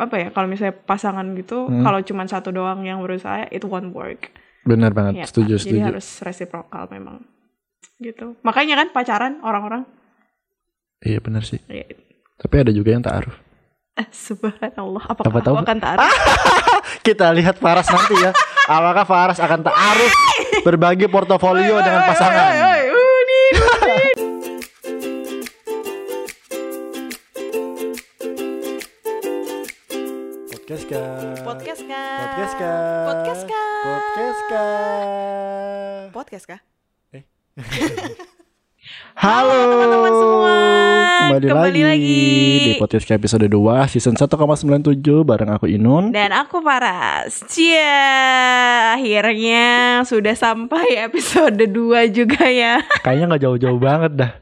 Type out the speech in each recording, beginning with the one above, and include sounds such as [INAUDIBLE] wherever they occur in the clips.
apa ya kalau misalnya pasangan gitu Hmm. kalau cuma satu doang yang berusaha itu won't work Benar banget, ya setuju, kan? jadi setuju. harus reciprocal memang gitu makanya kan pacaran orang-orang Iya benar sih. ya, Tapi ada juga yang taaruf. eh, [LAUGHS] subhanallah apakah Apa tahu? akan taaruf [LAUGHS] Kita lihat Faras nanti ya. Apakah Faras akan taaruf berbagi portofolio dengan pasangan? Podcast kah? podcast kah Podcast kah? podcast kah Podcast kah? podcast kah [LAUGHS] Halo teman-teman semua. Kembali, Kembali lagi, lagi. di podcast episode 2 season 1,97 bareng aku Inun. Dan aku Paras Cia Akhirnya sudah sampai episode 2 juga ya Kayaknya nggak jauh-jauh banget dah.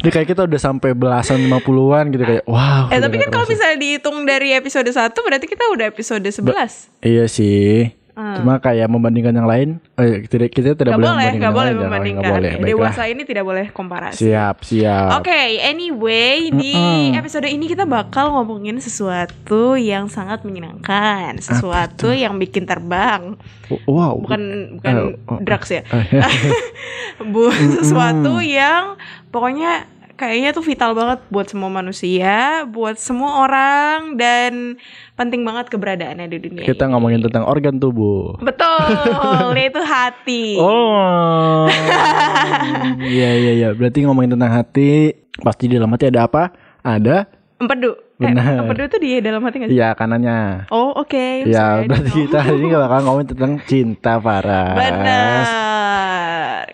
Ini kayak kita udah sampai belasan 50-an gitu kayak wow. Eh tapi kan kalau misalnya dihitung dari episode 1 Berarti kita udah episode 11 Iya sih. Hmm. Cuma kayak membandingkan yang lain, eh, tidak kita tidak Gak boleh boleh, membandingkan gak boleh lain, membandingkan nggak boleh. Baiklah. Dewasa ini tidak boleh komparasi Siap, siap. Oke, anyway di Mm-mm. episode ini kita bakal ngomongin sesuatu yang sangat menyenangkan, sesuatu yang bikin terbang, Wow. bukan bukan Eh, oh. drugs ya, Eh, [LAUGHS] [LAUGHS] Bu, sesuatu yang pokoknya kayaknya tuh vital banget buat semua manusia, buat semua orang dan penting banget keberadaannya di dunia. kita ini. ngomongin tentang organ tubuh. Betul, [LAUGHS] itu hati. Oh. [LAUGHS] Iya iya iya. Berarti ngomongin tentang hati, pasti di dalam hati ada apa? Ada Empedu. Benar. Eh, empedu tuh di dalam hati gak sih? Iya kanannya. Oh, oke. Ya Sorry, I berarti kita hari ini bakal ngomongin tentang cinta Faras. Benar.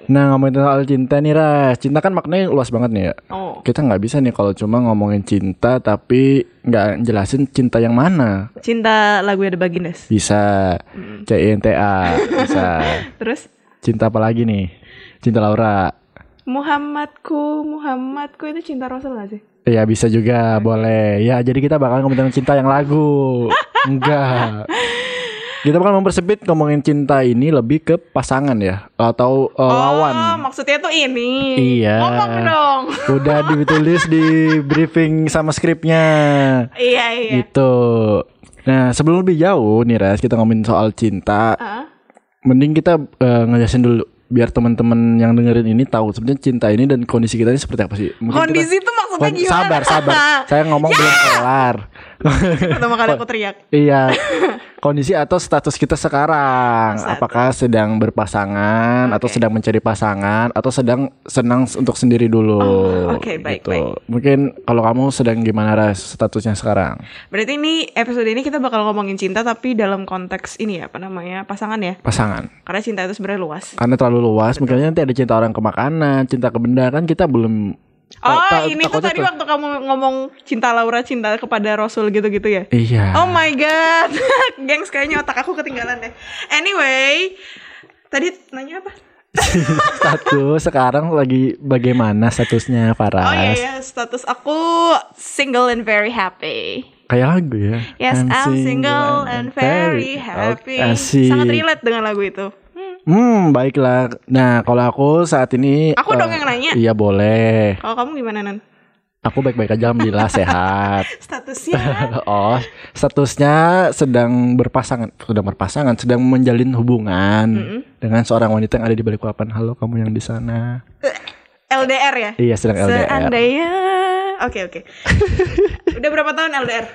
Nah ngomongin tentang soal cinta nih Ras. Cinta kan maknanya luas banget nih ya. Oh, Kita nggak bisa nih kalau cuma ngomongin cinta tapi nggak jelasin cinta yang mana. cinta lagu ada Bagindas. Bisa Hmm. CINTA, bisa. [LAUGHS] Terus Cinta apa lagi nih? Cinta Laura. Muhammadku, Muhammadku itu cinta Rasul gak sih? Ya bisa juga, boleh. Ya jadi kita bakal ngomongin cinta yang lagu. [LAUGHS] Enggak. Kita bakal mempersempit ngomongin cinta ini lebih ke pasangan ya atau uh, lawan. Oh, maksudnya tuh ini. Iya. Ngomong dong. [LAUGHS] Udah ditulis di briefing sama skripnya. iya, iya. Gitu. Nah, sebelum lebih jauh nih Ras, kita ngomongin soal cinta. Ah, Mending kita eh, ngejelasin dulu biar teman-teman yang dengerin ini tahu sebenarnya cinta ini dan kondisi kita ini seperti apa sih. Mungkin kita- Kondisi itu maksudnya gimana? Sabar, sabar. [LAUGHS] Saya ngomong belum kelar. Pertama kali aku teriak. iya. [LAUGHS] Kondisi atau status kita sekarang, Status. apakah sedang berpasangan atau Oke. sedang mencari pasangan atau sedang senang untuk sendiri dulu. Oh, oke, baik, gitu. baik. Mungkin kalau kamu sedang gimana Ras statusnya sekarang? Berarti ini episode ini kita bakal ngomongin cinta tapi dalam konteks ini ya, apa namanya? Pasangan ya. Pasangan. Karena cinta itu sebenarnya luas. Karena terlalu luas, mungkin nanti ada cinta orang ke makanan, cinta ke benda kan kita belum Oh, ta- ini tuh tadi tuh- waktu kamu ngomong cinta Laura, cinta kepada Rasul gitu-gitu ya? Iya. Oh my god, [LAUGHS] gengs kayaknya otak aku ketinggalan deh. Anyway, tadi nanya apa? [LAUGHS] Status sekarang lagi bagaimana statusnya Faras? Oh iya ya, status aku single and very happy. Kayak lagu ya. Yes, I'm, single and very happy. Asik. Sangat relate dengan lagu itu. Hmm, Hmm, baiklah. Nah, kalau aku saat ini Aku eh, dong yang nanya. Iya, boleh. Kalau kamu gimana Nan? Aku baik-baik aja alhamdulillah [LAUGHS] sehat. Statusnya? [LAUGHS] oh, statusnya sedang berpasangan, sedang berpasangan, sedang menjalin hubungan dengan seorang wanita yang ada di balik papan. Halo, kamu yang di sana. LDR ya? Iya, sedang LDR. Seandainya, oke oke. [LAUGHS] Udah berapa tahun LDR?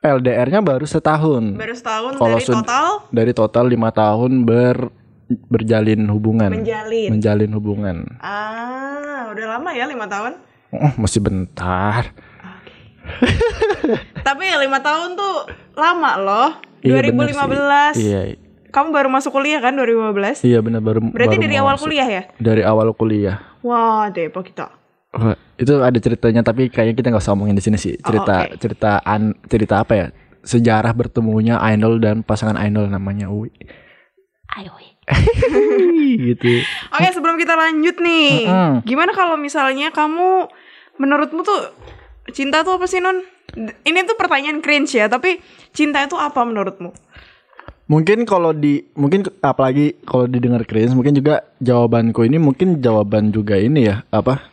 LDR-nya baru setahun. Baru setahun Kalau dari total dari total lima tahun ber berjalin hubungan. menjalin. Menjalin hubungan. Ah, udah lama ya lima tahun? Oh, masih bentar. Oke. [LAUGHS] Tapi ya lima tahun tuh lama loh. Iya, bener 2015. sih. Iya, Kamu baru masuk kuliah kan 2015? iya benar baru. Berarti baru dari awal masuk. kuliah ya? Dari awal kuliah. Wah, Depo kita. Wah, itu ada ceritanya tapi kayaknya kita nggak usah ngomongin di sini sih. Cerita oke. cerita an, cerita apa ya? Sejarah bertemunya idol dan pasangan idol namanya Uwi. Ayo. [LAUGHS] gitu. Oke, sebelum kita lanjut nih. Mm-mm. Gimana kalau misalnya kamu menurutmu tuh cinta tuh apa sih, Non? D- Ini tuh pertanyaan cringe ya, tapi cinta itu apa menurutmu? Mungkin kalau di mungkin apalagi kalau didengar cringe mungkin juga jawabanku ini mungkin jawaban juga ini ya apa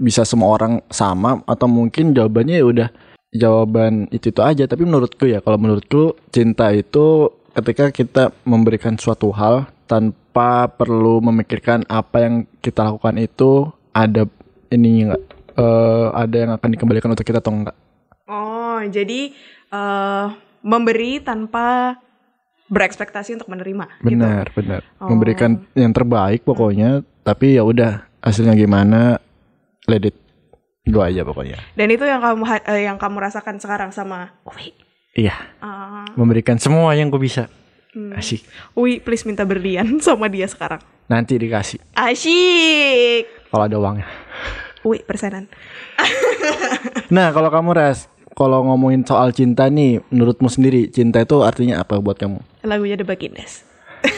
bisa semua orang sama atau mungkin jawabannya ya udah jawaban itu itu aja tapi menurutku ya kalau menurutku cinta itu ketika kita memberikan suatu hal tanpa perlu memikirkan apa yang kita lakukan itu ada ini enggak eh, ada yang akan dikembalikan untuk kita atau enggak Oh, jadi eh memberi tanpa berekspektasi untuk menerima gitu. benar benar Oh. memberikan yang terbaik pokoknya tapi ya udah hasilnya gimana let it go aja pokoknya Dan itu yang kamu eh, yang kamu rasakan sekarang sama Uwi. Iya Ah, memberikan semua yang gue bisa Hmm. asik Uwi, please minta berlian [LAUGHS] sama dia sekarang. nanti dikasih Asyik. kalau ada uangnya Uwi, persenan. [LAUGHS] Nah, kalau kamu Ras, kalau ngomongin soal cinta nih, menurutmu sendiri cinta itu artinya apa buat kamu? Lagunya The Bagindas.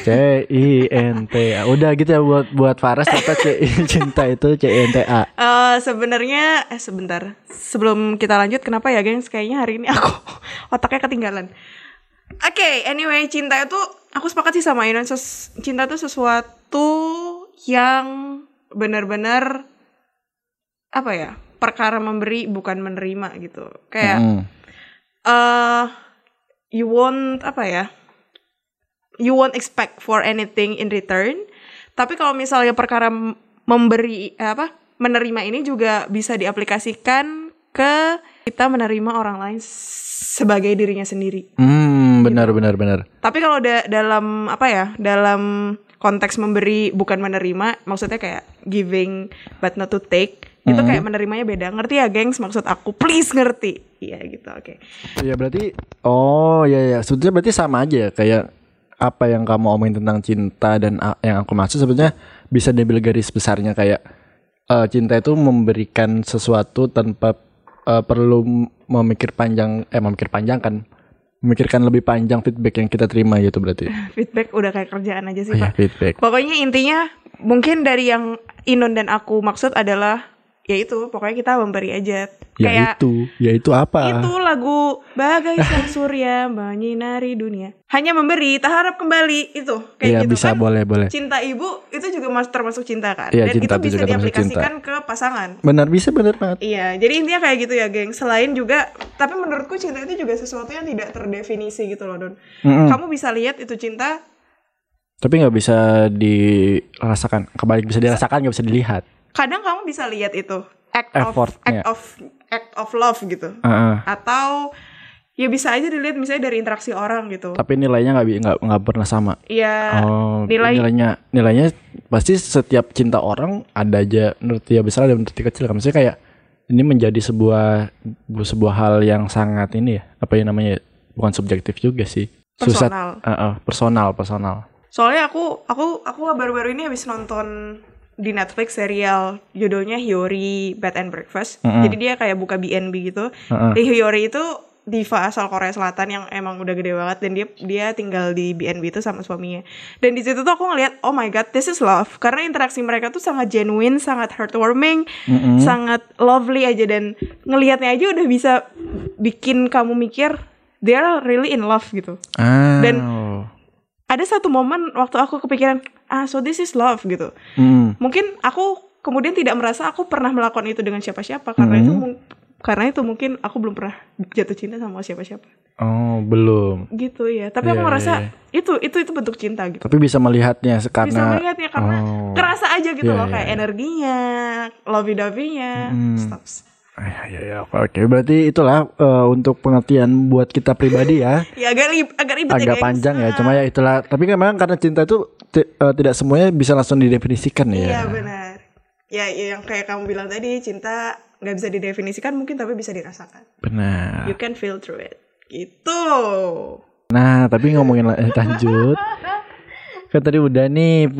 C I N T A. Udah gitu ya buat buat Faras apa C cinta itu C I N T A. Eh sebenarnya eh sebentar. Sebelum kita lanjut kenapa ya, gengs? Kayaknya hari ini aku [LAUGHS] otaknya ketinggalan. Oke, anyway, cinta itu aku sepakat sih sama Inon. Ses- cinta itu sesuatu yang benar-benar apa ya? Perkara memberi bukan menerima gitu. Kayak Mm. eh you won't apa ya? You won't expect for anything in return. Tapi kalau misalnya perkara memberi eh, apa? menerima ini juga bisa diaplikasikan ke kita menerima orang lain sebagai dirinya sendiri. Hmm, benar benar benar. Tapi kalau da- dalam apa ya? Dalam konteks memberi bukan menerima, maksudnya kayak giving but not to take. Itu kayak menerimanya beda. Ngerti ya, gengs? Maksud aku, please ngerti. Iya gitu, oke. Ya berarti oh ya ya, sebetulnya berarti sama aja ya, kayak apa yang kamu omongin tentang cinta dan yang aku maksud sebenarnya bisa diambil garis besarnya kayak eh, cinta itu memberikan sesuatu tanpa eh, perlu memikir panjang eh memikir panjang kan memikirkan lebih panjang feedback yang kita terima gitu berarti. [LAUGHS] Feedback udah kayak kerjaan aja sih, Oh, ya, Pak. feedback. Pokoknya intinya mungkin dari yang Inon dan aku maksud adalah ya itu pokoknya kita memberi aja Ya kayak itu, ya itu apa? itu lagu bagai sang surya menyinari dunia hanya memberi tak harap kembali itu kayak Iya gitu bisa kan boleh boleh. cinta ibu itu juga mas termasuk cinta kan Iya, dan cinta itu bisa diaplikasikan ke pasangan Benar bisa benar banget. Iya, jadi intinya kayak gitu ya, geng. Selain juga, tapi menurutku cinta itu juga sesuatu yang tidak terdefinisi gitu loh, Don. Mm-mm. Kamu bisa lihat itu cinta, Tapi nggak bisa dirasakan. Kebalik bisa dirasakan nggak bisa dilihat. Kadang kamu bisa lihat itu act of act of act of love gitu. Heeh. Atau ya bisa aja dilihat misalnya dari interaksi orang gitu. Tapi nilainya nggak nggak nggak pernah sama. Iya, Oh, nilai- nilainya nilainya pasti setiap cinta orang ada aja menurut dia besar ada menurut dia kecil kan. Maksudnya kayak ini menjadi sebuah sebuah hal yang sangat ini ya apa yang namanya bukan subjektif juga sih. Personal. Heeh, personal, personal. soalnya aku aku aku baru-baru ini habis nonton di Netflix serial judulnya Hyori Bed and Breakfast. Mm-mm. Jadi dia kayak buka BNB gitu. Heeh. Di Hyori itu diva asal Korea Selatan yang emang udah gede banget dan dia dia tinggal di BNB itu sama suaminya. Dan di situ tuh aku ngeliat oh my god this is love karena interaksi mereka tuh sangat genuine, sangat heartwarming, Mm-mm. sangat lovely aja dan ngelihatnya aja udah bisa bikin kamu mikir they are really in love gitu. Ah. Dan- Ada satu momen waktu aku kepikiran ah so this is love gitu. Mm. Mungkin aku kemudian tidak merasa aku pernah melakukan itu dengan siapa-siapa karena Hmm. itu mung- karena itu mungkin aku belum pernah jatuh cinta sama siapa-siapa Oh, belum. gitu ya tapi aku Iya, merasa iya. itu itu itu bentuk cinta gitu Tapi bisa melihatnya bisa karena melihatnya karena Oh. kerasa aja gitu Iya, loh iya, kayak iya. energinya lovey dovey-nya Hmm. stuff Ah, ya, ya, oke, oke. Berarti itulah eh, untuk pengertian buat kita pribadi ya. [LAUGHS] ya agak agak ribet ya Agak gengs. panjang ya, Ah, cuma ya itulah. Tapi kan memang karena cinta itu eh, tidak semuanya bisa langsung didefinisikan iya ya. benar ya ya, yang kayak kamu bilang tadi cinta nggak bisa didefinisikan mungkin tapi bisa dirasakan Benar. you can feel through it gitu Nah, tapi ngomongin eh, lanjut. [LAUGHS] Kan tadi udah nih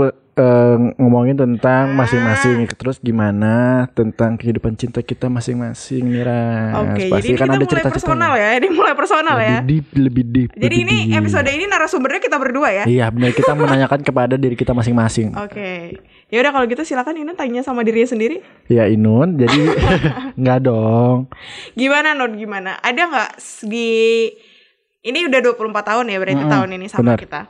eh, ngomongin tentang masing-masing. Terus gimana tentang kehidupan cinta kita masing-masing nih Ras? Oke, Pasti jadi ini kan ada cerita-ceritanya. personal ya. Ini mulai personal ya. Lebih deep, lebih deep. Jadi lebih ini deep. episode ini narasumbernya kita berdua ya. Iya, benar kita menanyakan kepada diri kita masing-masing. [LAUGHS] Oke. Ya udah kalau gitu silakan Inun tanya sama dirinya sendiri. Ya Inun, jadi [LAUGHS] nggak dong. Gimana Nun gimana? Ada nggak di ini udah 24 tahun ya berarti Mm-mm, tahun ini sama benar. kita.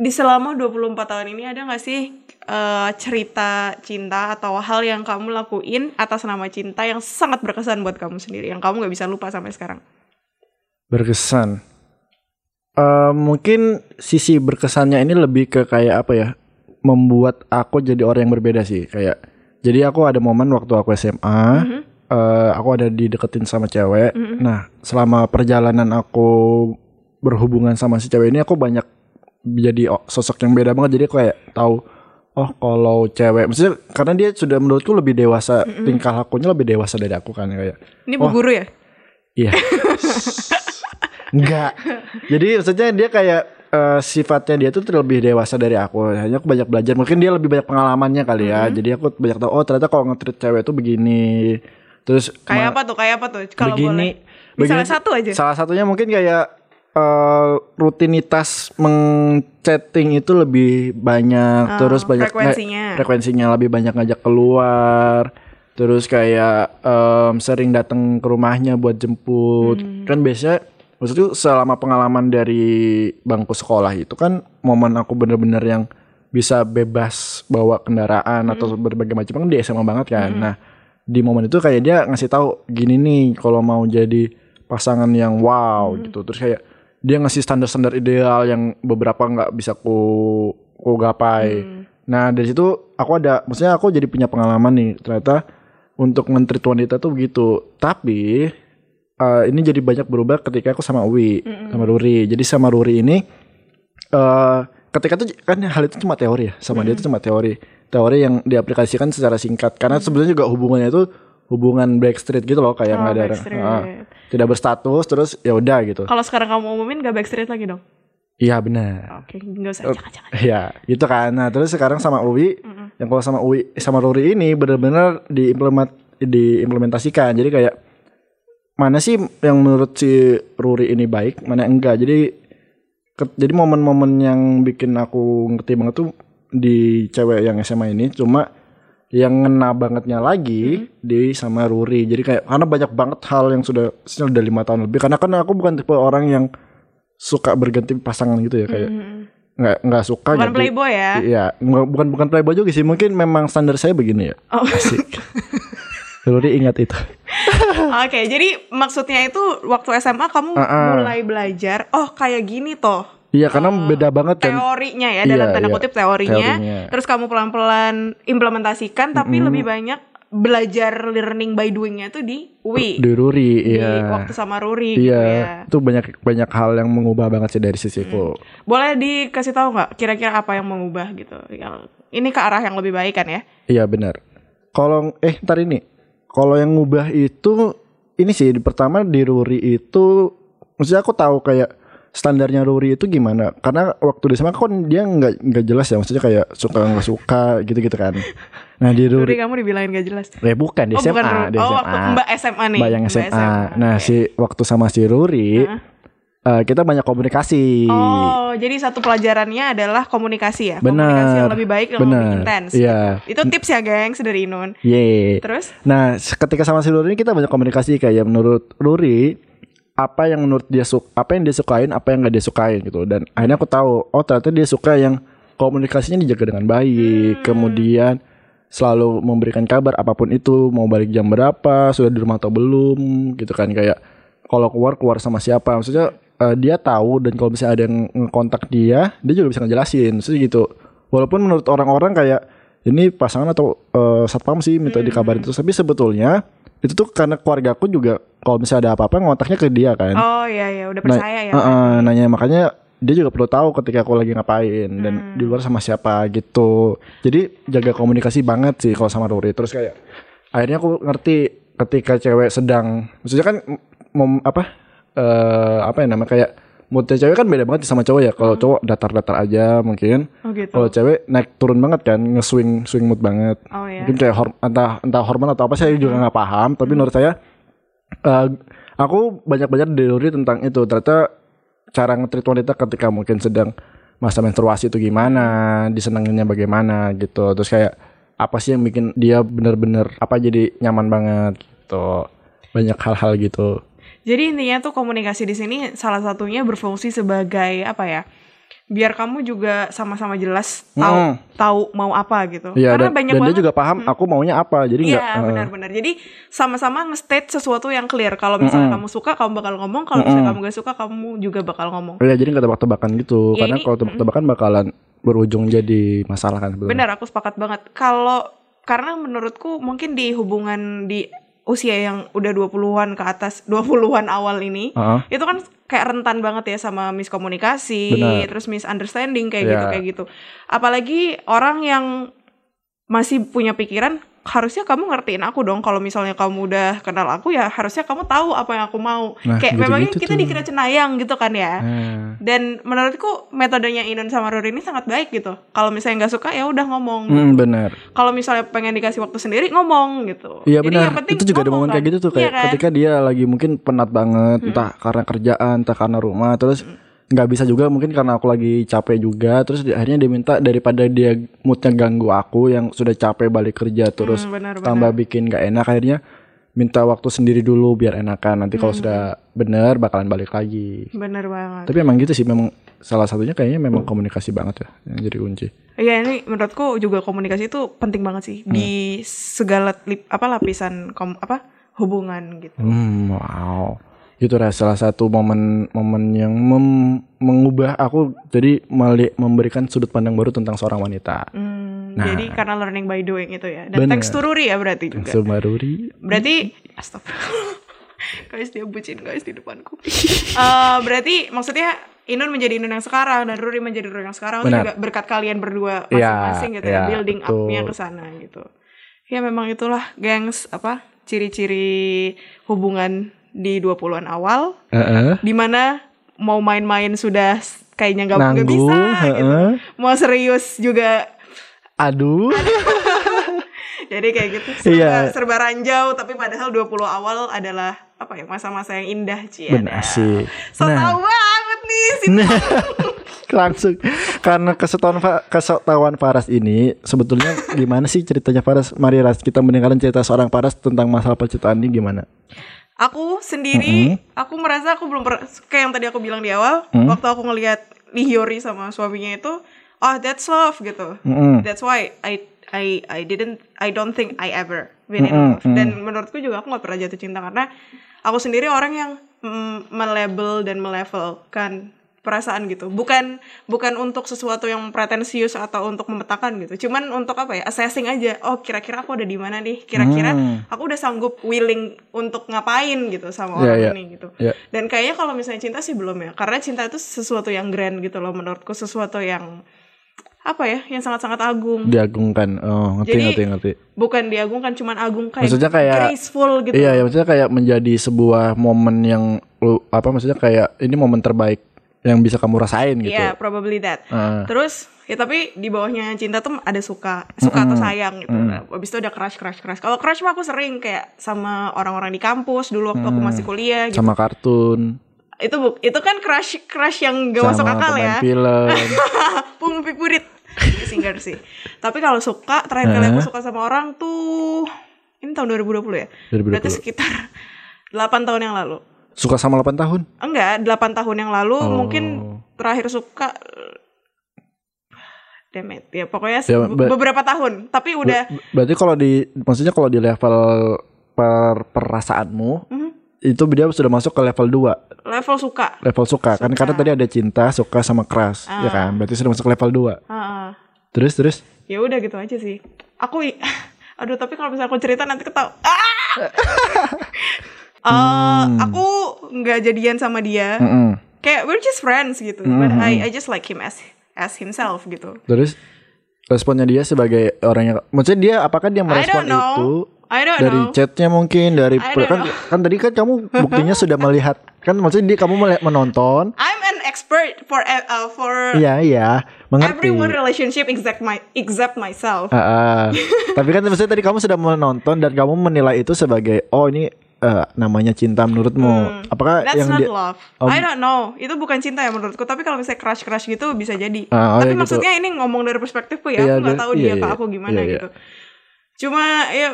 Di selama 24 tahun ini ada gak sih eh, cerita cinta atau hal yang kamu lakuin atas nama cinta yang sangat berkesan buat kamu sendiri yang kamu gak bisa lupa sampai sekarang? Berkesan. Eh mungkin sisi berkesannya ini lebih ke kayak apa ya? Membuat aku jadi orang yang berbeda sih. Kayak jadi aku ada momen waktu aku SMA, eh, aku ada dideketin sama cewek. Nah, selama perjalanan aku berhubungan sama si cewek ini aku banyak jadi sosok yang beda banget. Jadi aku kayak tahu oh kalau cewek maksudnya karena dia sudah menurutku lebih dewasa, tingkah lakunya lebih dewasa dari aku kan kayak Ini bu guru ya? Iya. [LAUGHS] Enggak. Jadi maksudnya dia kayak eh, sifatnya dia tuh lebih dewasa dari aku. Hanya aku banyak belajar. Mungkin dia lebih banyak pengalamannya kali ya. Jadi aku banyak tahu oh ternyata kalau nge-treat cewek tuh begini. Terus Kayak apa tuh? Kayak apa tuh? Kalau begini, boleh. begini Misalnya tuh- satu aja. Salah satunya mungkin kayak eh, rutinitas meng-chatting itu lebih banyak terus banyak Oh, frekuensinya. frekuensinya lebih banyak ngajak keluar terus kayak em, sering datang ke rumahnya buat jemput Hmm. kan biasanya maksudku selama pengalaman dari bangku sekolah itu kan momen aku bener-bener yang bisa bebas bawa kendaraan atau Hmm. berbagai macam kan di SMA banget kan nah di momen itu kayak dia ngasih tahu gini nih kalau mau jadi pasangan yang wow Hmm. gitu terus kayak dia ngasih standar-standar ideal yang beberapa nggak bisa ku ku gapai. Hmm. nah dari situ aku ada maksudnya aku jadi punya pengalaman nih ternyata untuk menteri wanita tuh begitu. Tapi eh, ini jadi banyak berubah ketika aku sama Uwi sama Ruri. Jadi sama Ruri ini eh ketika itu kan hal itu cuma teori ya sama dia itu cuma teori. Teori yang diaplikasikan secara singkat. Karena sebenarnya juga hubungannya itu hubungan backstreet gitu loh kayak Oh, nggak ada backstreet. Tidak berstatus terus ya udah gitu Kalau sekarang kamu umumin gak backstreet lagi dong? iya benar Oke, nggak usah. Jangan-jangan. Iya, gitu kan. Nah, terus sekarang sama Uwi, yang kalau sama Uwi sama Ruri ini benar-benar diimplement diimplementasikan. Jadi kayak mana sih yang menurut si Ruri ini baik, mana yang enggak. Jadi ke- jadi momen-momen yang bikin aku ngerti banget tuh di cewek yang SMA ini cuma yang ngena bangetnya lagi di sama Ruri. Jadi kayak karena banyak banget hal yang sudah sudah lima tahun lebih. Karena kan aku bukan tipe orang yang suka berganti pasangan gitu ya kayak nggak nggak Bukan suka ganti- playboy ya? Iya, nggak- bukan bukan playboy juga sih. Mungkin memang standar saya begini ya. Oh. [LAUGHS] Ruri ingat itu. Oke, jadi maksudnya itu waktu SMA kamu Uh-uh. mulai belajar, oh kayak gini toh Iya, karena beda banget kan. teorinya ya dalam Iya, tanda iya. kutip teorinya. Teorinya. Terus kamu pelan-pelan implementasikan, tapi lebih banyak belajar learning by doingnya tuh di UI, Di Ruri, di iya. waktu sama Ruri gitu Iya, ya. itu banyak banyak hal yang mengubah banget sih dari sisiku. Boleh dikasih tahu nggak kira-kira apa yang mengubah gitu? Yang ini ke arah yang lebih baik kan ya? Iya benar. Kalau eh ntar ini, kalau yang ngubah itu ini sih pertama di Ruri itu, maksudnya aku tahu kayak standarnya Ruri itu gimana. Karena waktu di SMA kan dia nggak nggak jelas ya, maksudnya kayak suka [LAUGHS] nggak suka gitu-gitu kan. Nah di Ruri Ruri, kamu dibilangin gak jelas. eh bukan di Oh, SMA, bukan di Oh, SMA. waktu Mbak SMA nih. Mbak yang Mbak SMA. SMA. Nah Oke. si waktu sama si Ruri, eh, kita banyak komunikasi. Oh, jadi satu pelajarannya adalah komunikasi ya? Benar. Komunikasi yang lebih baik, yang lebih Benar. intens. Iya. Itu tips ya, gengs, dari Inun. Ye. Terus? Nah, ketika sama si Ruri ini kita banyak komunikasi kayak menurut Ruri apa yang menurut dia suka, apa yang dia sukain, apa yang gak dia sukain gitu. Dan akhirnya aku tahu, oh ternyata dia suka yang komunikasinya dijaga dengan baik, kemudian selalu memberikan kabar apa pun itu, mau balik jam berapa, sudah di rumah atau belum, gitu kan. Kayak kalau keluar keluar sama siapa, maksudnya eh, dia tahu dan kalau misalnya ada yang ngekontak dia, dia juga bisa ngejelasin, maksudnya gitu. Walaupun menurut orang-orang kayak ini pasangan atau eh, satpam sih minta dikabarin. Terus, tapi sebetulnya itu tuh karena keluarga aku juga kalau misalnya ada apa-apa ngontaknya ke dia kan. Oh iya iya, udah Nah, percaya ya. Heeh, nanya makanya dia juga perlu tahu ketika aku lagi ngapain dan Hmm. di luar sama siapa gitu. Jadi jaga komunikasi banget sih kalau sama Ruri. Terus kayak akhirnya aku ngerti ketika cewek sedang maksudnya kan mem, apa eh apa ya namanya kayak moodnya cewek kan beda banget sama cowok ya. Kalau Hmm. cowok datar-datar aja mungkin. Oh gitu. Kalau cewek naik turun banget kan, nge-swing swing mood banget. Oh iya. Mungkin kayak hor- entah entah hormon atau apa saya juga nggak paham, tapi menurut saya eh, aku banyak belajar dari Ruri tentang itu. Ternyata cara nge-treat wanita ketika mungkin sedang masa menstruasi itu gimana, disenanginnya bagaimana gitu. Terus kayak apa sih yang bikin dia bener-bener apa jadi nyaman banget gitu. Banyak hal-hal gitu. Jadi intinya tuh komunikasi di sini salah satunya berfungsi sebagai apa ya? biar kamu juga sama-sama jelas tahu Mm. tahu mau apa gitu. Iya Karena dan, banyak dan dia banget juga paham aku maunya apa. Jadi Iya eh, benar-benar. Jadi sama-sama nge-state sesuatu yang clear. Kalau misalnya kamu suka, kamu bakal ngomong. Kalau misalnya kamu gak suka, kamu juga bakal ngomong. Iya jadi nggak tebak-tebakan gitu. Ya, Karena kalau tebak-tebakan bakalan berujung jadi masalah kan sebenarnya. Benar, aku sepakat banget. Kalau karena menurutku mungkin di hubungan di usia yang udah 20-an ke atas, 20-an awal ini, Heeh. itu kan kayak rentan banget ya sama miskomunikasi, Benar. terus misunderstanding kayak Iya. gitu kayak gitu. Apalagi orang yang masih punya pikiran harusnya kamu ngertiin aku dong kalau misalnya kamu udah kenal aku ya harusnya kamu tahu apa yang aku mau. Nah, kayak memangnya kita tuh. dikira cenayang gitu kan ya. Nah, Dan menurutku metodenya Inun sama Ruri ini sangat baik gitu. Kalau misalnya nggak suka ya udah ngomong. hmm, benar. Kalau misalnya pengen dikasih waktu sendiri ngomong gitu. Iya benar. yang penting Itu juga ada momen kan. kayak gitu tuh Iya kayak kan? ketika dia lagi mungkin penat banget entah karena kerjaan, entah karena rumah, terus nggak bisa juga mungkin karena aku lagi capek juga, terus di- akhirnya dia minta daripada dia moodnya ganggu aku yang sudah capek balik kerja terus Hmm, benar, tambah bikin nggak enak akhirnya minta waktu sendiri dulu biar enakan nanti Hmm. kalau sudah bener bakalan balik lagi. Bener banget. Tapi emang gitu sih memang salah satunya kayaknya memang komunikasi banget ya yang jadi kunci. Iya ini menurutku juga komunikasi itu penting banget sih Hmm. di segala lip, apa lapisan kom, apa hubungan gitu. Hmm, wow. Itu adalah salah satu momen-momen yang mem- mengubah aku jadi memberikan sudut pandang baru tentang seorang wanita. Hmm, Nah. Jadi karena learning by doing itu ya. Dan Bener. thanks to Ruri ya berarti juga. Sumaruri. Berarti astagfirullah. [LAUGHS] guys dia bucin guys di depanku. Eh berarti maksudnya Inun menjadi Inun yang sekarang dan Ruri menjadi Ruri yang sekarang itu Benar. juga berkat kalian berdua Iya, masing-masing gitu ya, iya, building betul. up-nya ke sana gitu. Ya memang itulah gengs apa ciri-ciri hubungan di 20-an awal Heeh. di mana mau main-main sudah kayaknya nggak bisa gitu. heeh. Mau serius juga Aduh. [LAUGHS] jadi kayak gitu serba, Iya. serba ranjau tapi padahal 20 awal adalah apa ya masa-masa yang indah Cia. Benar sih. So Nah. tau banget nih si [LAUGHS] Langsung karena kesetahuan Fa- kesetahuan Faras ini sebetulnya gimana sih ceritanya Faras? Mari Ras kita mendengarkan cerita seorang Faras tentang masalah percintaan ini gimana? Aku sendiri, aku merasa aku belum kayak yang tadi aku bilang di awal, Mm. waktu aku ngelihat Lee Hyori sama suaminya itu, oh that's love gitu. Mm-mm. That's why I I I didn't I don't think I ever been in love. Dan menurutku juga aku nggak pernah jatuh cinta karena aku sendiri orang yang mm, melabel dan melevelkan perasaan gitu. Bukan bukan untuk sesuatu yang pretensius atau untuk memetakan gitu. Cuman untuk apa ya? Assessing aja. Oh, kira-kira aku ada di mana nih? Kira-kira Hmm. aku udah sanggup willing untuk ngapain gitu sama Iya, orang iya. ini gitu. Iya. Dan kayaknya kalau misalnya cinta sih belum ya. Karena cinta itu sesuatu yang grand gitu loh menurutku, sesuatu yang apa ya? Yang sangat-sangat agung. Diagungkan. Oh, ngerti Jadi, ngerti ngerti. Bukan diagungkan cuman agung kayak, Maksudnya kayak- graceful gitu. Iya, ya maksudnya kayak menjadi sebuah momen yang lu apa maksudnya kayak ini momen terbaik yang bisa kamu rasain gitu. Iya, probably that. Ah. Terus ya tapi di bawahnya cinta tuh ada suka, suka atau sayang gitu. Habis itu ada crush, crush, crush. Kalau crush mah aku sering kayak sama orang-orang di kampus dulu waktu aku masih kuliah gitu. sama kartun, Itu bu- itu kan crush crush yang gak masuk sama akal pemain ya. film. [LAUGHS] Pung pipurit. Singer sih. Tapi kalau suka terakhir kali aku suka sama orang tuh ini tahun 2020 ya. 2020. Berarti sekitar 8 tahun yang lalu. Suka sama 8 tahun? Enggak, 8 tahun yang lalu Oh. mungkin terakhir suka Demet ya pokoknya Ya, beberapa tahun tapi udah Ber- Berarti kalau di maksudnya kalau di level per perasaanmu Mhm. itu dia sudah masuk ke level 2 level suka. level suka, kan karena tadi ada cinta suka sama keras ya kan berarti sudah masuk ke level 2 Heeh. terus terus ya udah gitu aja sih. Aku [LAUGHS] aduh tapi kalau misalnya aku cerita nanti ketawa. Ah! [LAUGHS] Eh, Hmm. aku nggak jadian sama dia. Mm-mm. Kayak we're just friends gitu. But I I just like him as as himself gitu. terus responnya dia sebagai orang yang maksudnya dia apakah dia merespon itu I don't dari know. chatnya mungkin dari I don't kan know. kan tadi kan kamu buktinya sudah [LAUGHS] melihat kan maksudnya dia kamu melihat menonton I'm an expert for uh, for iya iya mengerti everyone relationship except my except myself. Ah, ah. [LAUGHS] Tapi kan maksudnya tadi kamu sudah menonton dan kamu menilai itu sebagai oh ini eh, namanya cinta menurutmu. Apakah Hmm. That's yang not dia love. Oh. I don't know. Itu bukan cinta ya menurutku. Tapi kalau misalnya crush crush gitu bisa jadi. Ah, oh Tapi ya gitu. maksudnya ini ngomong dari perspektifku ya. Iya, aku nggak tahu iya, dia ke iya. aku gimana Iya, iya. gitu. Cuma ya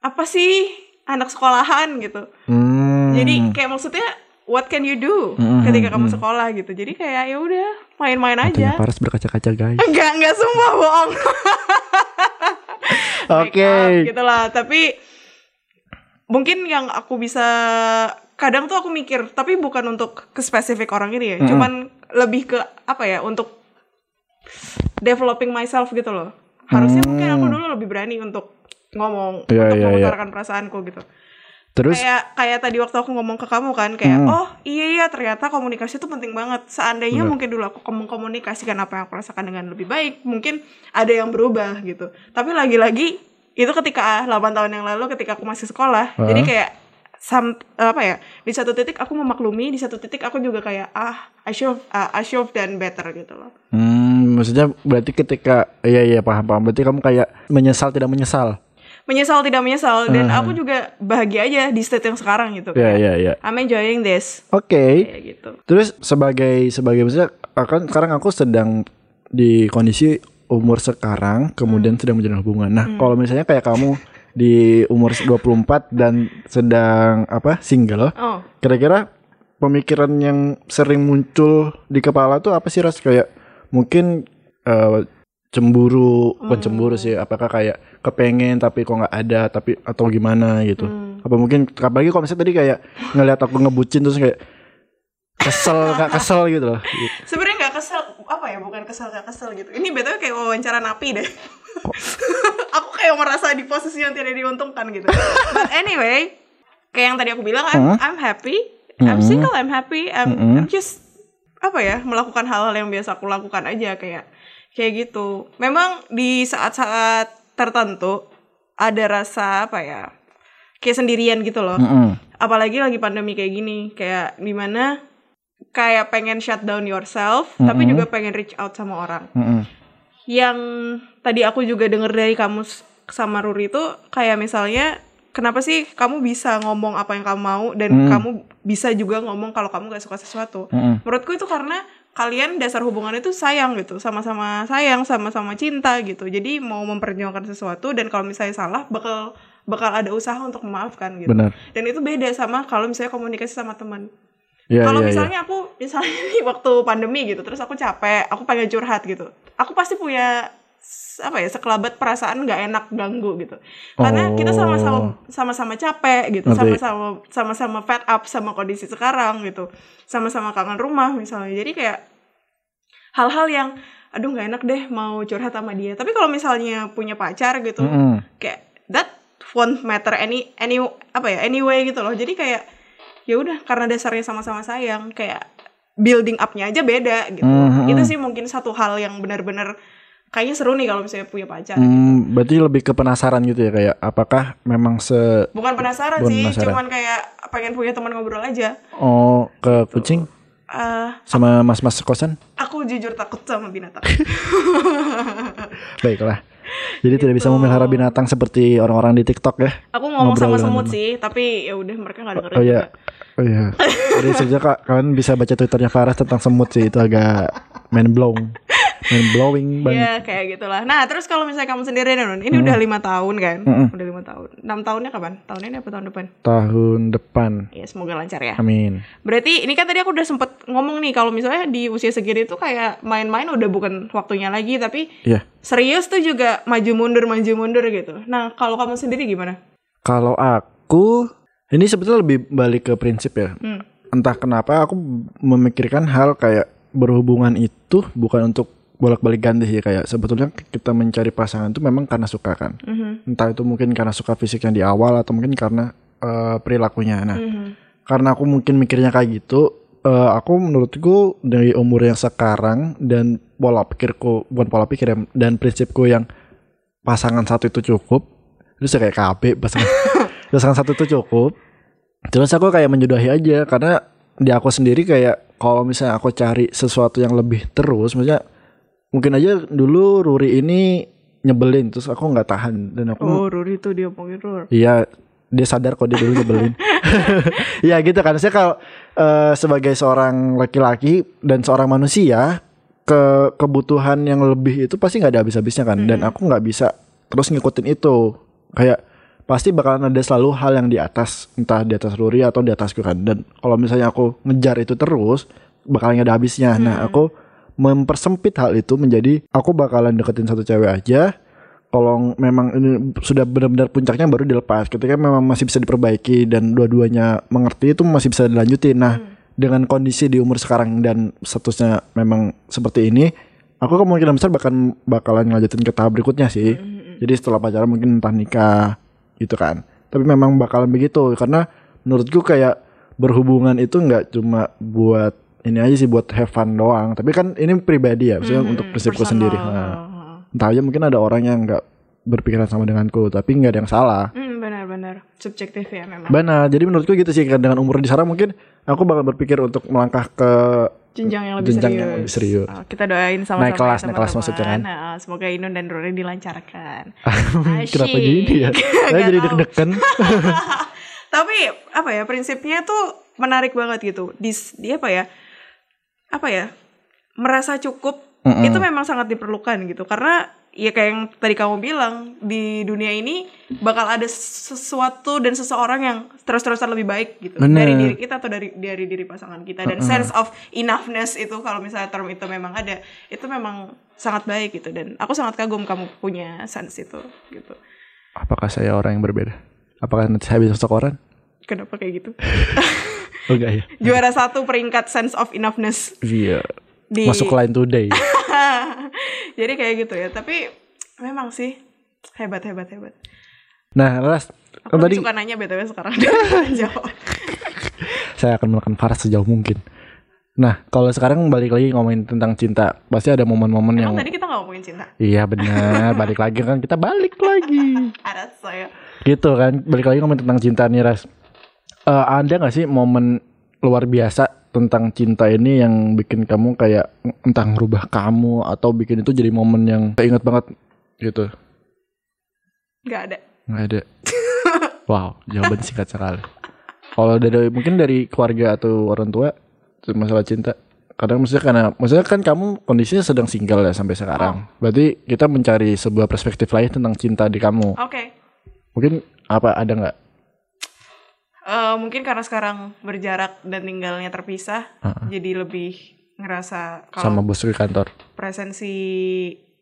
apa sih anak sekolahan gitu. Hmm. Jadi kayak maksudnya what can you do Mm-mm, ketika kamu sekolah gitu jadi kayak ya udah main-main aja Paras berkaca-kaca guys. enggak enggak sumpah bohong [LAUGHS] Oke. Make up gitu lah tapi mungkin yang aku bisa kadang tuh aku mikir tapi bukan untuk ke spesifik orang ini ya Mm-mm. cuman lebih ke apa ya untuk developing myself gitu loh harusnya Hmm. mungkin aku dulu lebih berani untuk ngomong Iya, untuk iya, iya. mengutarakan perasaanku gitu Terus kayak kayak tadi waktu aku ngomong ke kamu kan kayak Hmm. oh iya iya ternyata komunikasi itu penting banget seandainya Benar. mungkin dulu aku mengkomunikasikan apa yang aku rasakan dengan lebih baik mungkin ada yang berubah gitu tapi lagi-lagi itu ketika 8 tahun yang lalu ketika aku masih sekolah Heeh. jadi kayak sam apa ya di satu titik aku memaklumi di satu titik aku juga kayak ah I should uh, I should done better gitu loh hmm, maksudnya berarti ketika iya iya paham paham berarti kamu kayak menyesal tidak menyesal. menyesal tidak menyesal dan Uh-huh. aku juga bahagia aja di state yang sekarang gitu Iya iya iya. I'm enjoying this Oke. kayak gitu Terus sebagai sebagai maksudnya akan sekarang aku sedang di kondisi umur sekarang kemudian Hmm. sedang menjalin hubungan. Nah, kalau misalnya kayak kamu di umur 24 dan sedang apa single, oh kira-kira pemikiran yang sering muncul di kepala tuh apa sih ras kayak mungkin eh, cemburu, bukan cemburu sih, apakah kayak kepengen tapi kok nggak ada tapi atau gimana gitu. Apa mungkin apalagi kalau misalnya tadi kayak ngeliat aku ngebucin terus kayak kesel nggak [LAUGHS] kesel gitu loh. sebenarnya nggak kesel apa ya bukan kesel nggak kesel gitu. Ini btw kayak wawancara napi deh. [LAUGHS] Aku kayak merasa di posisi yang tidak diuntungkan gitu. But anyway kayak yang tadi aku bilang I'm, Huh? I'm happy. I'm Mhm. single I'm happy. I'm. I'm just apa ya melakukan hal-hal yang biasa aku lakukan aja kayak kayak gitu. Memang di saat-saat tertentu ada rasa apa ya kayak sendirian gitu loh. Apalagi lagi pandemi kayak gini kayak di mana kayak pengen shut down yourself tapi Mm-mm. juga pengen reach out sama orang Mm-mm. yang tadi aku juga denger dari kamu sama Ruri itu kayak misalnya kenapa sih kamu bisa ngomong apa yang kamu mau dan Hmm. kamu bisa juga ngomong kalau kamu gak suka sesuatu Mm-mm. menurutku itu karena kalian dasar hubungan itu sayang gitu sama-sama sayang sama-sama cinta gitu jadi mau memperjuangkan sesuatu dan kalau misalnya salah bakal bakal ada usaha untuk memaafkan gitu Benar. dan itu beda sama kalau misalnya komunikasi sama teman Ya, kalau ya, ya. misalnya aku misalnya [LAUGHS] nih waktu pandemi gitu terus aku capek aku pengen curhat gitu. Aku pasti punya apa ya sekelabat perasaan nggak enak ganggu gitu. Karena kita Oh. sama-sama sama-sama capek gitu sama-sama sama-sama fed up sama kondisi sekarang gitu. Sama-sama kangen rumah misalnya. Jadi kayak hal-hal yang aduh nggak enak deh mau curhat sama dia. Tapi kalau misalnya punya pacar gitu Mm-mm. kayak that won't matter any any apa ya anyway gitu loh. Jadi kayak ya udah karena dasarnya sama-sama sayang kayak building up-nya aja beda gitu Mhm. itu sih mungkin satu hal yang benar-benar kayaknya seru nih kalau misalnya punya pacar Hmm, berarti lebih ke penasaran gitu ya kayak apakah memang se bukan penasaran Bukan sih penasaran. cuman kayak pengen punya teman ngobrol aja oh ke kucing Eh, sama mas-mas kosan? aku jujur takut sama binatang [LAUGHS] Baiklah. Jadi tidak bisa memelihara binatang seperti orang-orang di TikTok ya. aku ngomong Ngobrol sama semut sih tapi ya udah mereka nggak dengerin Oh juga. Iya. Oh iya. Jadi sebenarnya kak kalian bisa baca twitternya Faras tentang semut sih itu agak mind blown, mind blowing banget. Iya kayak gitulah. Nah terus kalau misalnya kamu sendiri Nun, ini udah lima tahun kan? Mm-mm. Udah lima tahun. Enam tahunnya kapan? Tahun ini apa tahun depan? Tahun depan. Ya semoga lancar ya. Amin. Berarti ini kan tadi aku udah sempet ngomong nih kalau misalnya di usia segini tuh kayak main-main udah bukan waktunya lagi tapi Iya. serius tuh juga maju mundur maju mundur gitu. Nah kalau kamu sendiri gimana? Kalau aku ini sebetulnya lebih balik ke prinsip ya. Hmm. Entah kenapa aku memikirkan hal kayak berhubungan itu bukan untuk bolak-balik ganti sih kayak sebetulnya kita mencari pasangan itu memang karena suka kan. Mhm. Entah itu mungkin karena suka fisiknya di awal atau mungkin karena eh, perilakunya. Nah, Mhm. karena aku mungkin mikirnya kayak gitu, eh, aku menurutku dari umur yang sekarang dan pola pikirku bukan pola pikir ya, dan prinsipku yang pasangan satu itu cukup. Terus ya kayak KB pasangan [LAUGHS] pasangan satu itu cukup. Terus aku kayak menjodohi aja karena di aku sendiri kayak kalau misalnya aku cari sesuatu yang lebih terus, maksudnya mungkin aja dulu Ruri ini nyebelin terus aku nggak tahan dan aku Oh Ruri tuh dia omongin Rur. Iya, dia sadar kok dia dulu nyebelin. [LAUGHS] [LAUGHS] Iya gitu kan. Saya kalau eh, sebagai seorang laki-laki dan seorang manusia ke kebutuhan yang lebih itu pasti nggak ada habis-habisnya kan. Dan aku nggak bisa terus ngikutin itu. Kayak pasti bakalan ada selalu hal yang di atas entah di atas Ruri atau di atasku kan dan kalau misalnya aku ngejar itu terus bakalan nggak ada habisnya. Nah aku mempersempit hal itu menjadi aku bakalan deketin satu cewek aja. Kalau memang ini sudah benar-benar puncaknya baru dilepas. Ketika memang masih bisa diperbaiki dan dua-duanya mengerti itu masih bisa dilanjutin. Nah dengan kondisi di umur sekarang dan statusnya memang seperti ini aku kemungkinan besar bahkan bakalan ngajatin ke tahap berikutnya sih. Jadi setelah pacaran mungkin entah nikah gitu kan. Tapi memang bakalan begitu karena menurutku kayak berhubungan itu nggak cuma buat ini aja sih buat have fun doang. Tapi kan ini pribadi ya maksudnya untuk prinsipku Personal. sendiri. Nah, entah aja mungkin ada orang yang nggak berpikiran sama denganku tapi nggak ada yang salah. Hmm, benar-benar subjektif ya memang. benar jadi menurutku gitu sih dengan umur di sana mungkin aku bakal berpikir untuk melangkah ke jenjang yang lebih Jenjang serius. yang lebih serius. Oh, kita doain sama-sama. Naik kelas, ya, naik kelas maksudnya kan? Nah, semoga Inun dan Ruri dilancarkan. [LAUGHS] kenapa gini ya [LAUGHS] saya jadi deg-degan [LAUGHS] Tapi apa ya prinsipnya tuh menarik banget gitu. Di, di apa ya? Apa ya? Merasa cukup itu memang sangat diperlukan gitu. Karena ya kayak yang tadi kamu bilang di dunia ini bakal ada sesuatu dan seseorang yang terus-terusan lebih baik gitu. Bener. dari diri kita atau dari dari diri pasangan kita. Dan sense of enoughness itu kalau misalnya term itu memang ada itu memang sangat baik gitu. Dan aku sangat kagum kamu punya sense itu gitu. Apakah saya orang yang berbeda? Apakah nanti saya bisa sosok orang? Kenapa kayak gitu? [LAUGHS] Oh enggak ya. [LAUGHS] Juara satu peringkat sense of enoughness. Iya di masuk line today. [LAUGHS] Jadi kayak gitu ya. Tapi memang sih hebat hebat hebat. Nah Ras aku kan tadi suka nanya btw sekarang. [LAUGHS] Jawab. Saya akan menekan Faras sejauh mungkin. Nah kalau sekarang balik lagi ngomongin tentang cinta pasti ada momen-momen yang tadi kita nggak ngomongin cinta? Iya benar. Balik lagi kan kita balik lagi. [LAUGHS] Saya. Gitu kan. Balik lagi ngomongin tentang cinta nih Ras. Eh, ada nggak sih momen luar biasa tentang cinta ini yang bikin kamu kayak entah ngerubah kamu atau bikin itu jadi momen yang keinget banget gitu? Nggak ada. Nggak ada. [LAUGHS] Wow jawaban singkat sekali. Kalau dari mungkin dari keluarga atau orang tua masalah cinta. Kadang maksudnya karena maksudnya kan kamu kondisinya sedang single ya sampai sekarang. Berarti kita mencari sebuah perspektif lain tentang cinta di kamu. Oke. Mungkin apa ada nggak Eh, mungkin karena sekarang berjarak dan tinggalnya terpisah jadi lebih ngerasa sama kalau bos di kantor. presensi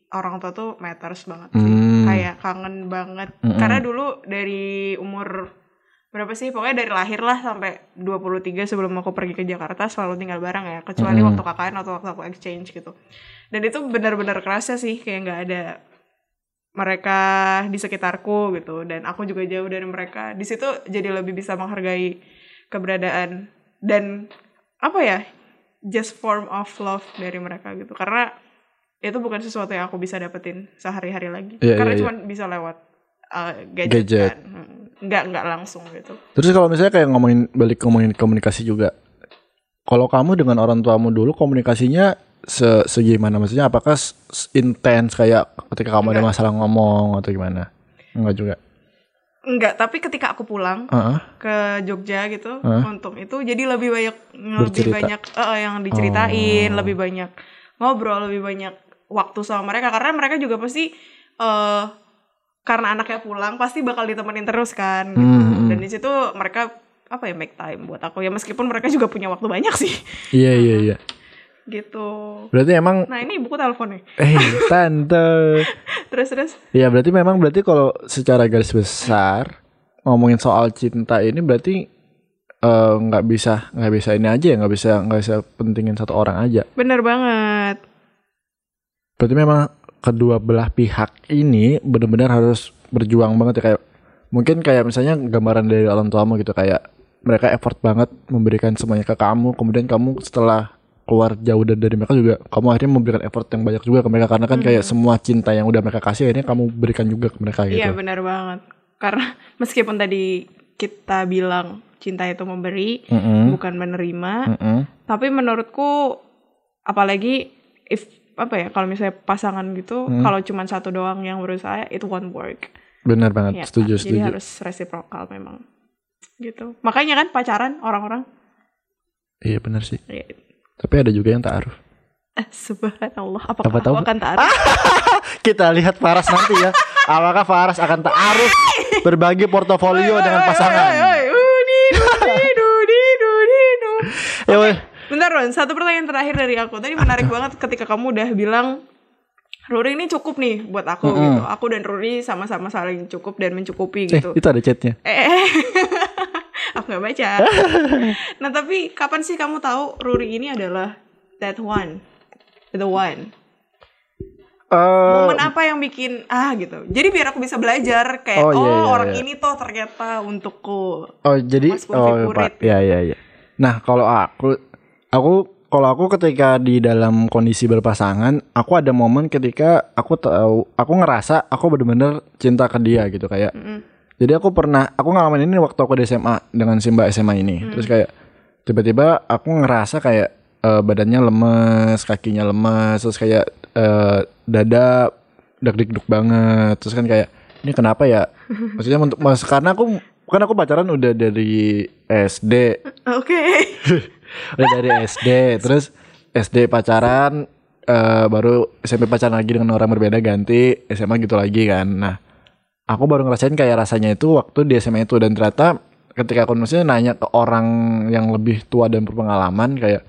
orang tua tuh matters banget sih. Hmm. kayak kangen banget. Karena dulu dari umur berapa sih? Pokoknya dari lahir lah sampai 23 sebelum aku pergi ke Jakarta selalu tinggal bareng ya. Kecuali waktu KKN atau waktu aku exchange gitu. Dan itu benar-benar kerasa sih kayak nggak ada mereka di sekitarku gitu. Dan aku juga jauh dari mereka. Di situ jadi lebih bisa menghargai keberadaan dan apa ya just form of love dari mereka gitu. Karena itu bukan sesuatu yang aku bisa dapetin sehari-hari lagi. Iya, karena iya, cuma bisa lewat uh, gadget, Gadget. kan. Hmm. nggak nggak langsung gitu. Terus kalau misalnya kayak ngomongin balik ngomongin komunikasi juga kalau kamu dengan orang tuamu dulu komunikasinya se segimana maksudnya apakah intens kayak ketika kamu ada masalah ngomong atau gimana enggak juga Enggak, tapi ketika aku pulang Heeh. ke Jogja gitu Hah? untuk itu jadi lebih banyak lebih Bercerita. banyak eh, yang diceritain, Oh. lebih banyak ngobrol, lebih banyak waktu sama mereka karena mereka juga pasti eh karena anaknya pulang pasti bakal ditemenin terus kan gitu. Hmm, hmm. Dan di situ mereka apa ya make time buat aku ya meskipun mereka juga punya waktu banyak sih iya iya iya gitu. berarti emang Nah, ini buku telepon nih. eh [LAUGHS] tante Terus terus Iya berarti memang berarti kalau secara garis besar ngomongin soal cinta ini berarti eh, nggak bisa nggak bisa ini aja ya nggak bisa nggak bisa pentingin satu orang aja. bener banget. Berarti memang kedua belah pihak ini benar-benar harus berjuang banget ya kayak mungkin kayak misalnya gambaran dari orang tuamu gitu kayak mereka effort banget memberikan semuanya ke kamu kemudian kamu setelah keluar jauh dari, dari mereka juga kamu akhirnya memberikan effort yang banyak juga ke mereka karena kan kayak semua cinta yang udah mereka kasih akhirnya kamu berikan juga ke mereka gitu. Iya benar banget. Karena [LAUGHS] meskipun tadi kita bilang cinta itu memberi, Mm-mm. bukan menerima, Mm-mm. tapi menurutku apalagi if apa ya kalau misalnya pasangan gitu, Hmm. kalau cuma satu doang yang berusaha itu won't work. Benar banget, Ya, setuju, kan? Jadi setuju. harus reciprocal memang. Gitu. Makanya kan pacaran orang-orang Iya benar sih. ya, Tapi ada juga yang taaruf. eh, subhanallah apakah Apa tahu? aku akan taaruf? [LAUGHS] Kita lihat Faras nanti ya. Apakah Faras akan taaruf berbagi portofolio dengan pasangan. Ya, weh. Bentar Ron, satu pertanyaan terakhir dari aku. Tadi menarik banget ketika kamu udah bilang Ruri ini cukup nih buat aku gitu. Aku dan Ruri sama-sama saling cukup dan mencukupi Eh, gitu. itu ada chatnya. Eh, eh. [LAUGHS] [LAUGHS] aku nggak baca. [LAUGHS] nah tapi kapan sih kamu tahu Ruri ini adalah that one, the one? Eh, Momen apa yang bikin ah gitu. Jadi biar aku bisa belajar kayak Oh, oh, iya, iya, orang iya. ini tuh ternyata untukku. Oh jadi Mas oh favorit. Pak. Ya ya ya. Nah kalau aku aku kalau aku ketika di dalam kondisi berpasangan, aku ada momen ketika aku tahu aku ngerasa aku bener-bener cinta ke dia gitu kayak. Jadi aku pernah aku ngalamin ini waktu aku di SMA dengan si Mbak SMA ini. Terus kayak tiba-tiba aku ngerasa kayak eh, badannya lemes, kakinya lemes, terus kayak eh, dada dak-dikduk banget. Terus kan kayak ini kenapa ya? [LAUGHS] Maksudnya untuk mas karena aku kan aku pacaran udah dari SD, [LAUGHS] Oke. [LAUGHS] udah dari SD, terus SD pacaran eh, baru SMP pacaran lagi dengan orang berbeda ganti SMA gitu lagi kan. Nah, aku baru ngerasain kayak rasanya itu waktu di SMA itu. Dan ternyata ketika aku maksudnya nanya ke orang yang lebih tua dan berpengalaman kayak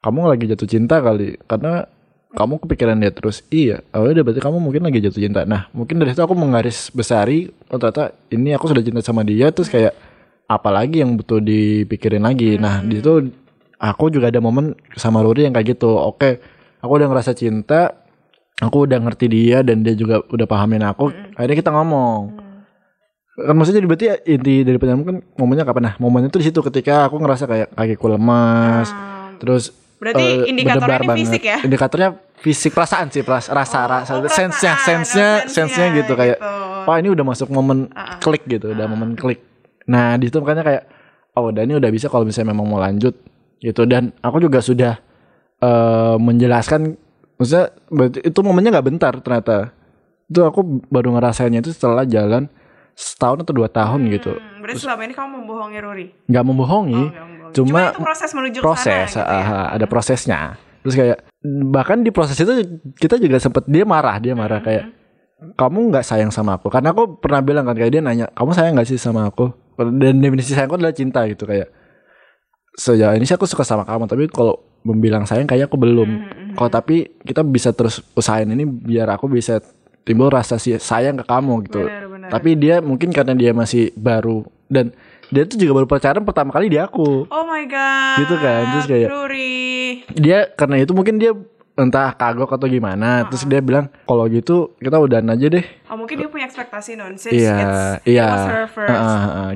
kamu lagi jatuh cinta kali? Karena kamu kepikiran dia terus iya oh udah berarti kamu mungkin lagi jatuh cinta. Nah mungkin dari situ aku menggaris besari oh ternyata ini aku sudah cinta sama dia. Terus kayak apalagi yang butuh dipikirin lagi. Nah di situ aku juga ada momen sama Ruri yang kayak gitu. Oke aku udah ngerasa cinta aku udah ngerti dia dan dia juga udah pahamin aku. Akhirnya kita ngomong. Kan maksudnya berarti ya inti dari pertanyaan kan momennya kapan? Nah momennya tuh di situ ketika aku ngerasa kayak kakiku lemas Hmm. terus Berarti eh, indikatornya fisik ya? indikatornya fisik perasaan sih peras, rasa rasa oh, sense-nya perasaan, sense-nya sense-nya gitu kayak gitu. wah ini udah masuk momen Ah, ah. klik gitu udah momen klik. Nah di situ makanya kayak oh udah ini udah bisa kalau misalnya memang mau lanjut. Gitu dan aku juga sudah eh, menjelaskan maksudnya itu momennya nggak bentar ternyata. Itu aku baru ngerasainnya itu setelah jalan setahun atau dua tahun gitu. Hmm, berarti selama ini kamu membohongi Ruri. nggak membohongi Oh, nggak membohongi. cuma, itu proses menuju ke proses sana, gitu ya? ada prosesnya. Terus kayak bahkan di proses itu kita juga sempet dia marah dia Hmm, marah kayak kamu nggak sayang sama aku? Karena aku pernah bilang kan kayak dia nanya kamu sayang nggak sih sama aku? Dan definisi sayangku adalah cinta gitu kayak sejauh ini sih aku suka sama kamu tapi kalau membilang sayang kayak aku belum. Hmm, kalau tapi kita bisa terus usahain ini biar aku bisa timbul rasa sayang ke kamu gitu. Benar, benar. tapi dia mungkin karena dia masih baru dan dia tuh juga baru pacaran pertama kali di aku. Oh my god. Gitu kan, terus kayak- Ruri. dia karena itu mungkin dia entah kagok atau gimana terus dia bilang kalau gitu kita udahan aja deh. Oh mungkin dia punya ekspektasi non since iya. iya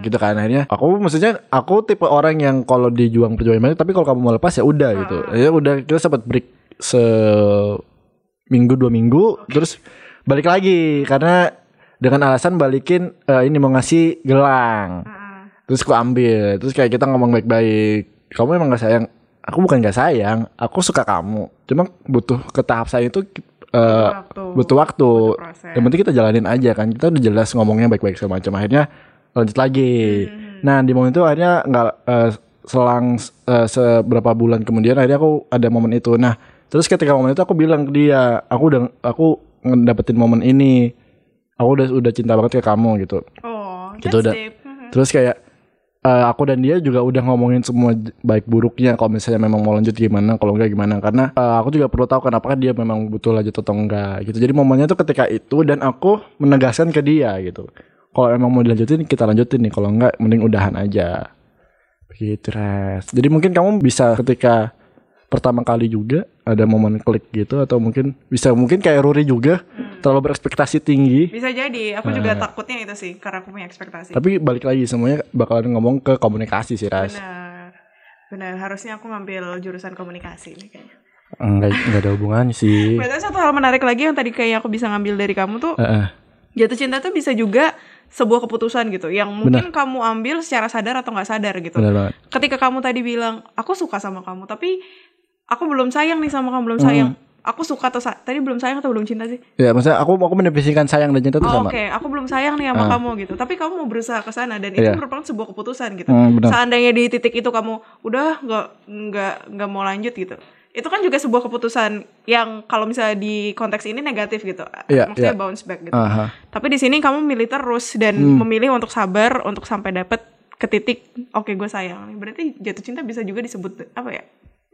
gitu kan akhirnya. Aku maksudnya aku tipe orang yang kalau dijuang perjuangan tapi kalau kamu mau lepas ya udah gitu. Ya udah kita sempat break se minggu dua minggu terus balik lagi karena dengan alasan balikin eh, ini mau ngasih gelang. Heeh. terus aku ambil terus kayak kita ngomong baik-baik. Kamu emang gak sayang? Aku bukan gak sayang aku suka kamu. Cuma butuh ke tahap sayang itu eh, waktu. butuh waktu. Butuh yang penting kita jalanin aja kan kita udah jelas ngomongnya baik-baik segala macam. Akhirnya lanjut lagi. Hmm. nah di momen itu akhirnya nggak eh, selang eh, seberapa bulan kemudian akhirnya aku ada momen itu. Nah terus ketika momen itu aku bilang ke dia aku udah aku ngedapetin momen ini aku udah udah cinta banget ke kamu gitu Oh, Gitu udah. deep. Mhm. Terus kayak eh, aku dan dia juga udah ngomongin semua baik buruknya kalau misalnya memang mau lanjut gimana, kalau enggak gimana. Karena eh, aku juga perlu tahu kan apakah dia memang butuh lanjut atau enggak gitu. Jadi momennya tuh ketika itu dan aku menegaskan ke dia gitu. Kalau emang mau dilanjutin kita lanjutin nih, kalau enggak mending udahan aja. Begitu, Res. Jadi mungkin kamu bisa ketika pertama kali juga ada momen klik gitu atau mungkin bisa mungkin kayak Ruri juga terlalu berekspektasi tinggi Bisa jadi, aku juga takutnya itu sih karena aku punya ekspektasi. Nah. tapi balik lagi semuanya bakalan ngomong ke komunikasi sih Ras Benar. Benar, harusnya aku ngambil jurusan komunikasi nih kayaknya. enggak enggak ada hubungannya sih [LAUGHS] Berarti satu hal menarik lagi yang tadi kayak aku bisa ngambil dari kamu tuh Heeh. jatuh cinta tuh bisa juga sebuah keputusan gitu yang mungkin kamu ambil secara sadar atau nggak sadar gitu. banget Ketika kamu tadi bilang aku suka sama kamu tapi aku belum sayang nih sama kamu belum sayang. Hmm. Aku suka atau sa- tadi belum sayang atau belum cinta sih? ya maksudnya aku aku mendefinisikan sayang dan cinta itu Oh, sama Oke, aku belum sayang nih sama kamu gitu. Tapi kamu mau berusaha ke sana dan itu Iya. merupakan sebuah keputusan gitu. Hmm, benar. Seandainya di titik itu kamu udah nggak nggak nggak mau lanjut gitu, itu kan juga sebuah keputusan yang kalau misalnya di konteks ini negatif gitu Iya, maksudnya iya. bounce back gitu Aha. tapi di sini kamu milih terus dan Hmm. memilih untuk sabar untuk sampai dapet ke titik oke gue sayang berarti jatuh cinta bisa juga disebut apa ya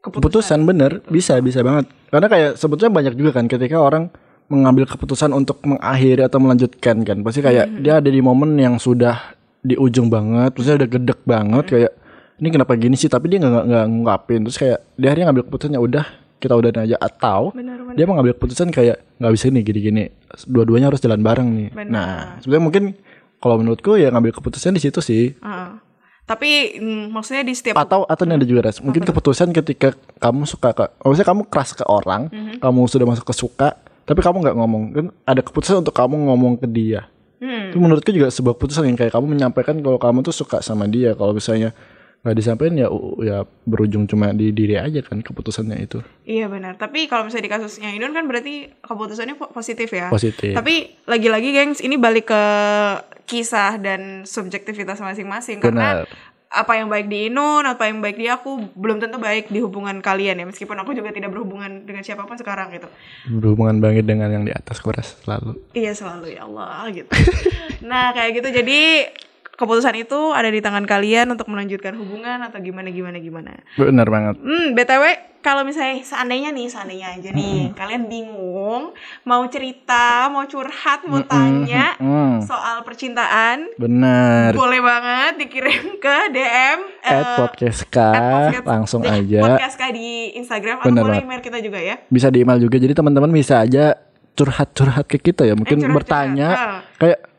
Keputusan bener bisa bisa banget. Karena kayak sebetulnya banyak juga kan ketika orang mengambil keputusan untuk mengakhiri atau melanjutkan kan. Pasti kayak Mm-hmm. dia ada di momen yang sudah di ujung banget, terus udah gedek banget Mm-hmm. kayak ini kenapa gini sih? Tapi dia nggak nggak- ngungkapin. Terus kayak dia akhirnya ngambil keputusan ya udah kita udah aja atau Benar, benar. dia mengambil keputusan kayak nggak bisa nih gini-gini. Dua-duanya harus jalan bareng nih. Benar. Nah, sebenarnya mungkin kalau menurutku ya ngambil keputusan di situ sih. Heeh. Tapi mm, maksudnya di setiap atau atau ini ada juga res mungkin keputusan ketika kamu suka ke maksudnya kamu keras ke orang Mhm. kamu sudah masuk ke suka tapi kamu nggak ngomong kan ada keputusan untuk kamu ngomong ke dia Hmm. itu menurutku juga sebuah keputusan yang kayak kamu menyampaikan kalau kamu tuh suka sama dia kalau misalnya nggak disampaikan ya ya berujung cuma di diri aja kan keputusannya itu Iya benar. Tapi kalau misalnya di kasusnya Inun kan berarti keputusannya po- positif ya. Positif. Tapi lagi-lagi gengs ini balik ke kisah dan subjektivitas masing-masing karena apa yang baik di Inun, apa yang baik di aku belum tentu baik di hubungan kalian ya. Meskipun aku juga tidak berhubungan dengan siapa pun sekarang gitu. berhubungan banget dengan yang di atas keras selalu Iya selalu ya Allah gitu. [LAUGHS] nah kayak gitu jadi keputusan itu ada di tangan kalian untuk melanjutkan hubungan atau gimana gimana gimana. benar banget Hmm, BTW kalau misalnya seandainya nih, seandainya aja nih, kalian bingung mau cerita, mau curhat, mau tanya Mm, soal percintaan, benar boleh banget dikirim ke DM at eh, podcast at podcast- langsung di- aja podcast Kak di Instagram atau boleh email kita juga ya. bisa di email juga jadi teman-teman bisa aja curhat-curhat ke kita ya mungkin Eh, curhat-curhat. bertanya Ah. kayak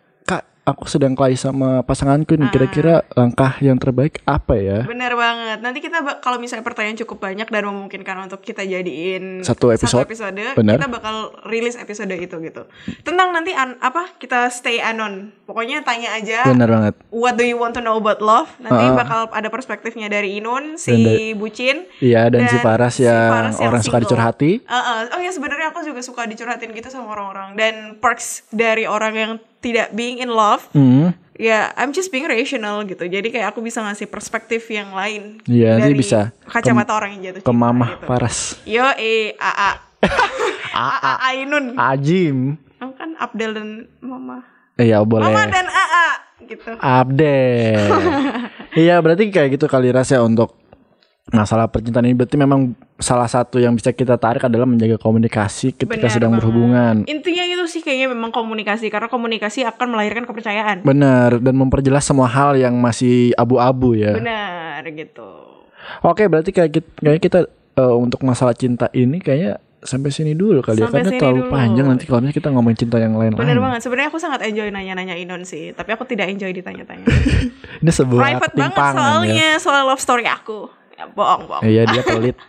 aku sedang kelahi sama pasanganku nih kira-kira langkah yang terbaik apa ya Bener banget. Nanti kita kalau misalnya pertanyaan cukup banyak dan memungkinkan untuk kita jadiin Satu episode. Bener. kita bakal rilis episode itu gitu. Tentang nanti an- apa kita stay anon. Pokoknya tanya aja. benar banget What do you want to know about love? Nanti Ah. bakal ada perspektifnya dari Inun, si Dan dari- Bucin. iya dan, si Paras si yang Paras yang orang suka single. dicurhati Uh, uh. Oh ya sebenarnya aku juga suka dicurhatin gitu sama orang-orang. Dan perks dari orang yang tidak being in love, hmm, ya I'm just being rational gitu. Jadi kayak aku bisa ngasih perspektif yang lain. Iya, nanti dari bisa kacamata orang yang jatuh ke mamah gitu. Paras Yo eh AA. AA Ainun. Ajim kan Abdel dan Mama. iya boleh Mama dan AA gitu. update [LAUGHS] iya berarti kayak gitu kali rasa untuk masalah percintaan ini berarti memang salah satu yang bisa kita tarik adalah menjaga komunikasi ketika Benar sedang banget. berhubungan Intinya itu sih kayaknya memang komunikasi karena komunikasi akan melahirkan kepercayaan. Benar dan memperjelas semua hal yang masih abu-abu ya. Benar gitu. Oke, berarti kayak kita, kayak kita eh, untuk masalah cinta ini kayaknya sampai sini dulu kali Sampai ya karena terlalu dulu. panjang nanti kalau kita ngomongin cinta yang Benar lain-lain. banget. Sebenarnya aku sangat enjoy nanya-nanya Inon sih, tapi aku tidak enjoy ditanya-tanya. [LAUGHS] Ini sebuah Private banget ya. soalnya soal love story aku. Ya bohong, bohong. Iya dia pelit. [LAUGHS]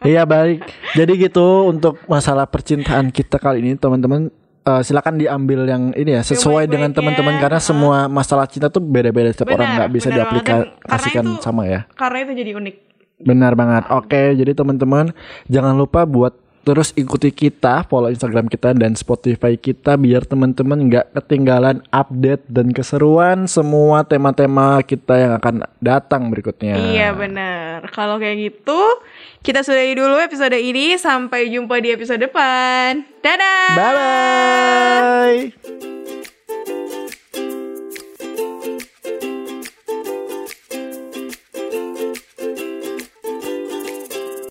Iya baik. Jadi gitu untuk masalah percintaan kita kali ini teman-teman eh, silakan diambil yang ini ya sesuai baik-baiknya. dengan teman-teman karena semua masalah cinta tuh beda-beda setiap orang nggak bisa diaplikasikan itu- sama ya. Karena itu jadi unik. Benar banget. Oke, jadi teman-teman jangan lupa buat terus ikuti kita, follow Instagram kita dan Spotify kita biar teman-teman nggak ketinggalan update dan keseruan semua tema-tema kita yang akan datang berikutnya. Iya benar. Kalau kayak gitu, kita sudahi dulu episode ini. Sampai jumpa di episode depan. Dadah. Bye bye.